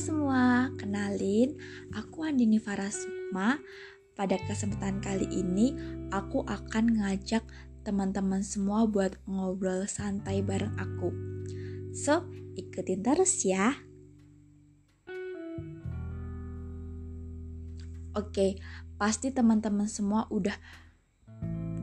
semua, kenalin aku Andini Farasukma. Pada kesempatan kali ini aku akan ngajak teman-teman semua buat ngobrol santai bareng aku. So, ikutin terus ya. Oke, pasti teman-teman semua udah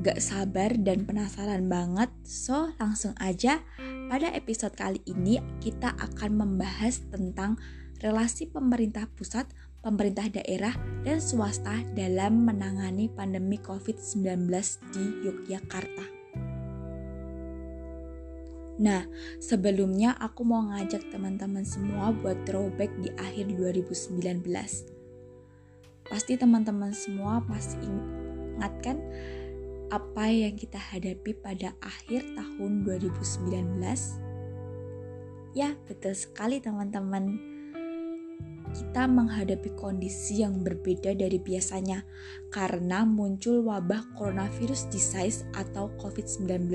gak sabar dan penasaran banget. So, langsung aja pada episode kali ini kita akan membahas tentang relasi pemerintah pusat, pemerintah daerah, dan swasta dalam menangani pandemi COVID-19 di Yogyakarta. Nah, sebelumnya aku mau ngajak teman-teman semua buat throwback di akhir 2019. Pasti teman-teman semua masih ingat kan apa yang kita hadapi pada akhir tahun 2019? Ya, betul sekali teman-teman kita menghadapi kondisi yang berbeda dari biasanya karena muncul wabah coronavirus disease atau COVID-19.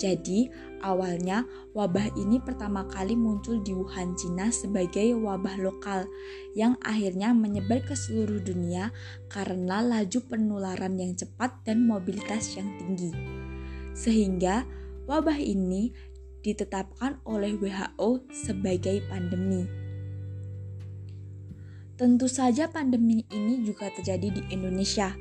Jadi, awalnya wabah ini pertama kali muncul di Wuhan, Cina sebagai wabah lokal yang akhirnya menyebar ke seluruh dunia karena laju penularan yang cepat dan mobilitas yang tinggi. Sehingga wabah ini ditetapkan oleh WHO sebagai pandemi. Tentu saja pandemi ini juga terjadi di Indonesia.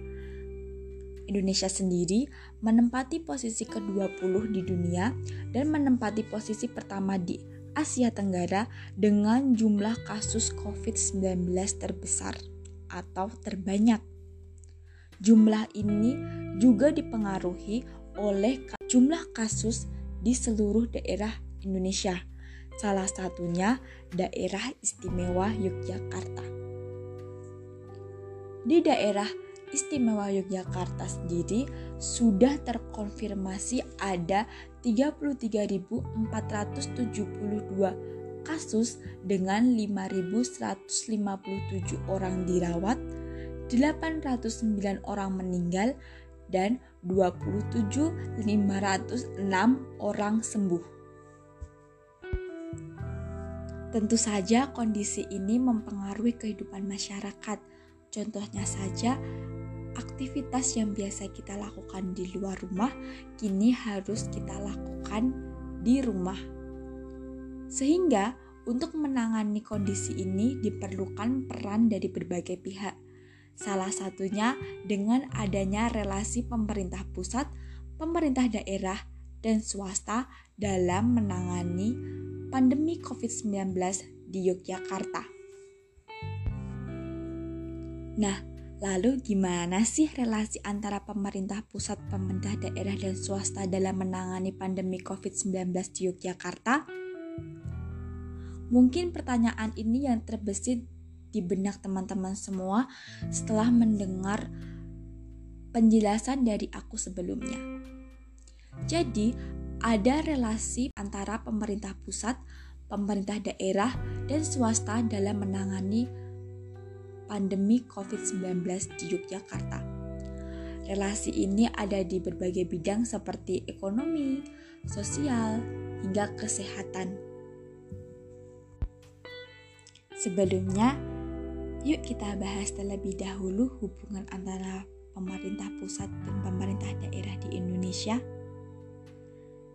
Indonesia sendiri menempati posisi ke-20 di dunia dan menempati posisi pertama di Asia Tenggara dengan jumlah kasus COVID-19 terbesar atau terbanyak. Jumlah ini juga dipengaruhi oleh jumlah kasus di seluruh daerah Indonesia. Salah satunya daerah istimewa Yogyakarta. Di daerah istimewa Yogyakarta sendiri sudah terkonfirmasi ada 33.472 kasus dengan 5.157 orang dirawat, 809 orang meninggal, dan 27.506 orang sembuh. Tentu saja kondisi ini mempengaruhi kehidupan masyarakat Contohnya saja, aktivitas yang biasa kita lakukan di luar rumah kini harus kita lakukan di rumah. Sehingga untuk menangani kondisi ini diperlukan peran dari berbagai pihak. Salah satunya dengan adanya relasi pemerintah pusat, pemerintah daerah, dan swasta dalam menangani pandemi COVID-19 di Yogyakarta. Nah, lalu gimana sih relasi antara pemerintah pusat, pemerintah daerah, dan swasta dalam menangani pandemi COVID-19 di Yogyakarta? Mungkin pertanyaan ini yang terbesit di benak teman-teman semua setelah mendengar penjelasan dari aku sebelumnya. Jadi, ada relasi antara pemerintah pusat, pemerintah daerah, dan swasta dalam menangani pandemi COVID-19 di Yogyakarta. Relasi ini ada di berbagai bidang seperti ekonomi, sosial, hingga kesehatan. Sebelumnya, yuk kita bahas terlebih dahulu hubungan antara pemerintah pusat dan pemerintah daerah di Indonesia.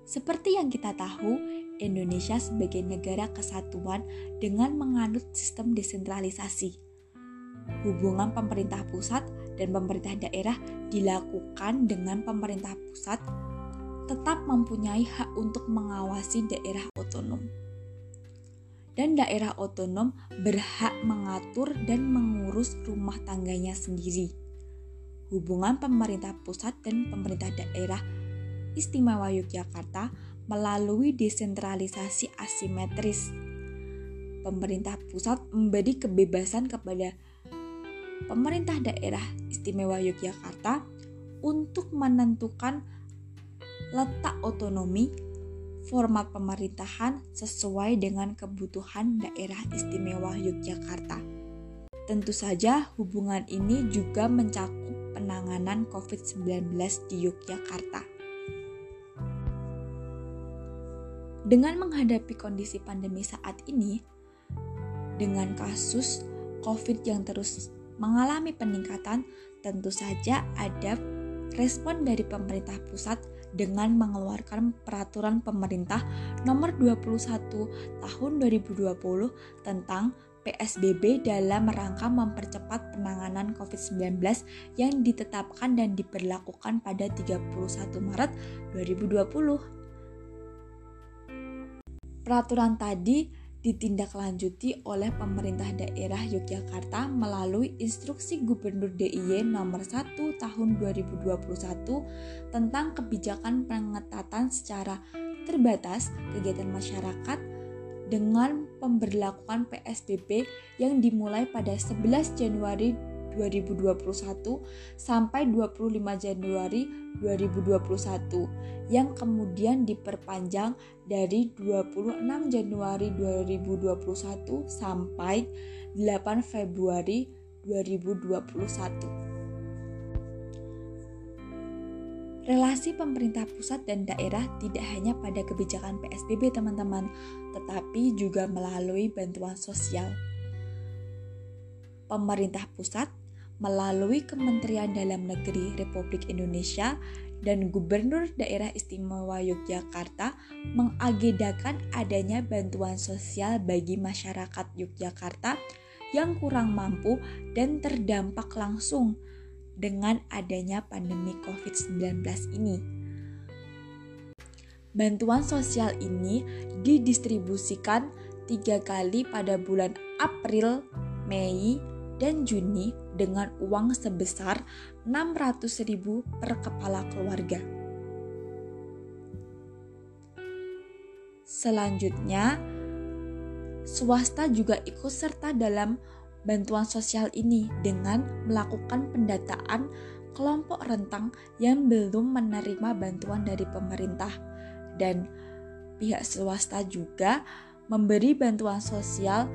Seperti yang kita tahu, Indonesia sebagai negara kesatuan dengan menganut sistem desentralisasi hubungan pemerintah pusat dan pemerintah daerah dilakukan dengan pemerintah pusat tetap mempunyai hak untuk mengawasi daerah otonom. Dan daerah otonom berhak mengatur dan mengurus rumah tangganya sendiri. Hubungan pemerintah pusat dan pemerintah daerah istimewa Yogyakarta melalui desentralisasi asimetris. Pemerintah pusat memberi kebebasan kepada pemerintah daerah istimewa Yogyakarta untuk menentukan letak otonomi format pemerintahan sesuai dengan kebutuhan daerah istimewa Yogyakarta. Tentu saja hubungan ini juga mencakup penanganan COVID-19 di Yogyakarta. Dengan menghadapi kondisi pandemi saat ini, dengan kasus COVID yang terus mengalami peningkatan, tentu saja ada respon dari pemerintah pusat dengan mengeluarkan peraturan pemerintah nomor 21 tahun 2020 tentang PSBB dalam rangka mempercepat penanganan COVID-19 yang ditetapkan dan diberlakukan pada 31 Maret 2020. Peraturan tadi ditindaklanjuti oleh pemerintah daerah Yogyakarta melalui instruksi Gubernur DIY nomor 1 tahun 2021 tentang kebijakan pengetatan secara terbatas kegiatan masyarakat dengan pemberlakuan PSBB yang dimulai pada 11 Januari 2021 sampai 25 Januari 2021 yang kemudian diperpanjang dari 26 Januari 2021 sampai 8 Februari 2021. Relasi pemerintah pusat dan daerah tidak hanya pada kebijakan PSBB, teman-teman, tetapi juga melalui bantuan sosial. Pemerintah pusat melalui Kementerian Dalam Negeri Republik Indonesia dan Gubernur Daerah Istimewa Yogyakarta mengagendakan adanya bantuan sosial bagi masyarakat Yogyakarta yang kurang mampu dan terdampak langsung dengan adanya pandemi COVID-19 ini. Bantuan sosial ini didistribusikan tiga kali pada bulan April, Mei, dan Juni dengan uang sebesar 600.000 per kepala keluarga. Selanjutnya, swasta juga ikut serta dalam bantuan sosial ini dengan melakukan pendataan kelompok rentang yang belum menerima bantuan dari pemerintah dan pihak swasta juga memberi bantuan sosial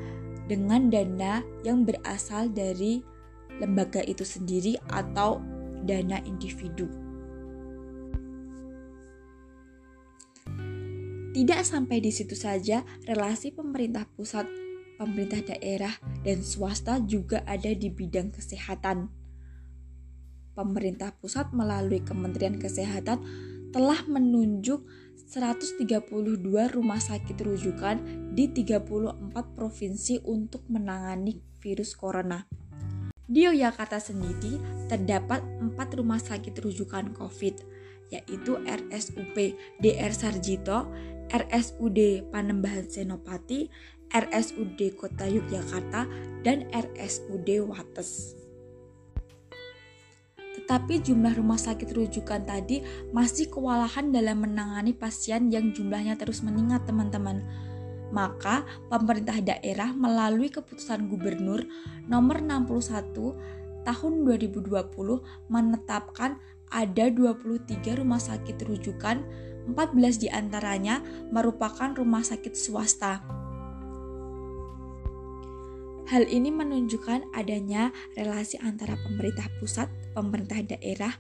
dengan dana yang berasal dari lembaga itu sendiri atau dana individu. Tidak sampai di situ saja, relasi pemerintah pusat pemerintah daerah, dan swasta juga ada di bidang kesehatan. Pemerintah pusat melalui Kementerian Kesehatan telah menunjuk 132 rumah sakit rujukan di 34 provinsi untuk menangani virus corona. Di Yogyakarta sendiri terdapat 4 rumah sakit rujukan COVID, yaitu RSUP DR Sarjito, RSUD Panembahan Senopati, RSUD Kota Yogyakarta, dan RSUD Wates. Tetapi jumlah rumah sakit rujukan tadi masih kewalahan dalam menangani pasien yang jumlahnya terus meningkat, teman-teman. Maka pemerintah daerah melalui keputusan gubernur nomor 61 tahun 2020 menetapkan ada 23 rumah sakit rujukan, 14 di antaranya merupakan rumah sakit swasta. Hal ini menunjukkan adanya relasi antara pemerintah pusat, pemerintah daerah,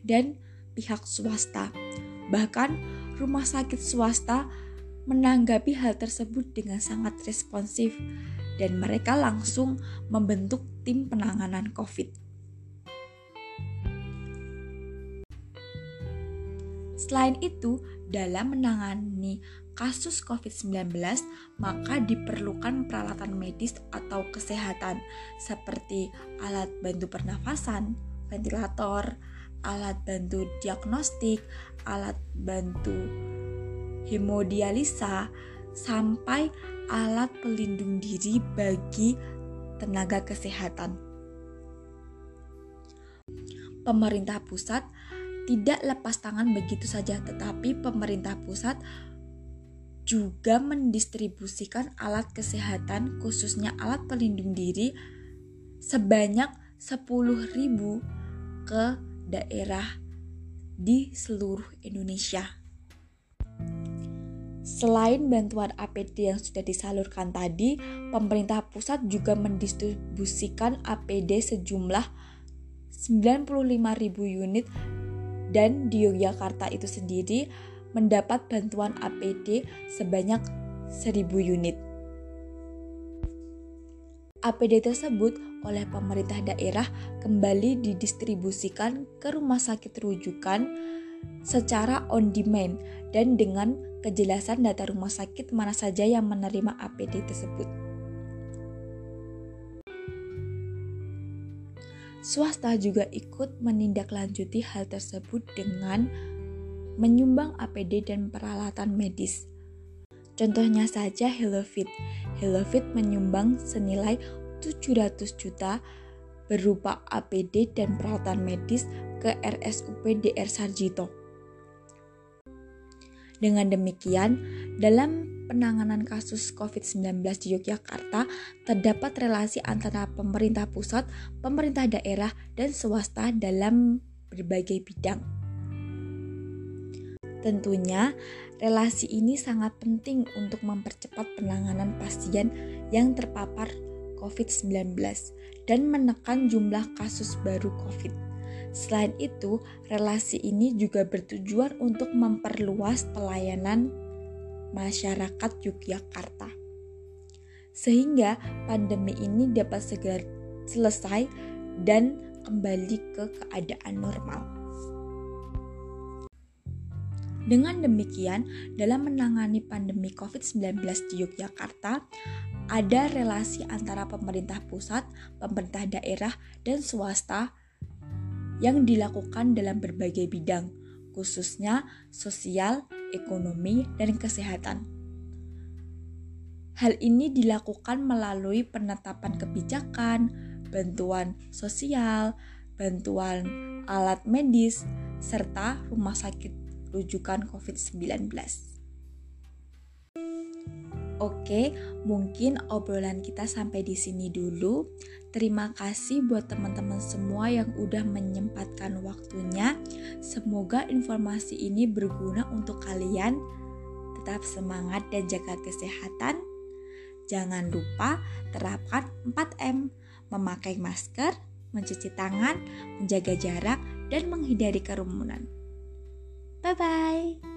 dan pihak swasta. Bahkan, rumah sakit swasta menanggapi hal tersebut dengan sangat responsif, dan mereka langsung membentuk tim penanganan COVID. Selain itu, dalam menangani kasus COVID-19, maka diperlukan peralatan medis atau kesehatan seperti alat bantu pernafasan, ventilator, alat bantu diagnostik, alat bantu hemodialisa, sampai alat pelindung diri bagi tenaga kesehatan. Pemerintah pusat tidak lepas tangan begitu saja, tetapi pemerintah pusat juga mendistribusikan alat kesehatan khususnya alat pelindung diri sebanyak 10.000 ke daerah di seluruh Indonesia. Selain bantuan APD yang sudah disalurkan tadi, pemerintah pusat juga mendistribusikan APD sejumlah 95.000 unit dan di Yogyakarta itu sendiri mendapat bantuan APD sebanyak 1000 unit. APD tersebut oleh pemerintah daerah kembali didistribusikan ke rumah sakit rujukan secara on demand dan dengan kejelasan data rumah sakit mana saja yang menerima APD tersebut. Swasta juga ikut menindaklanjuti hal tersebut dengan menyumbang APD dan peralatan medis. Contohnya saja HelloFit. HelloFit menyumbang senilai 700 juta berupa APD dan peralatan medis ke RSUP DR Sarjito. Dengan demikian, dalam penanganan kasus COVID-19 di Yogyakarta, terdapat relasi antara pemerintah pusat, pemerintah daerah, dan swasta dalam berbagai bidang. Tentunya, relasi ini sangat penting untuk mempercepat penanganan pasien yang terpapar COVID-19 dan menekan jumlah kasus baru COVID. Selain itu, relasi ini juga bertujuan untuk memperluas pelayanan masyarakat Yogyakarta. Sehingga pandemi ini dapat segera selesai dan kembali ke keadaan normal. Dengan demikian, dalam menangani pandemi COVID-19 di Yogyakarta, ada relasi antara pemerintah pusat, pemerintah daerah, dan swasta yang dilakukan dalam berbagai bidang, khususnya sosial, ekonomi, dan kesehatan. Hal ini dilakukan melalui penetapan kebijakan, bantuan sosial, bantuan alat medis, serta rumah sakit rujukan COVID-19. Oke, mungkin obrolan kita sampai di sini dulu. Terima kasih buat teman-teman semua yang udah menyempatkan waktunya. Semoga informasi ini berguna untuk kalian. Tetap semangat dan jaga kesehatan. Jangan lupa terapkan 4M, memakai masker, mencuci tangan, menjaga jarak, dan menghindari kerumunan. 拜拜。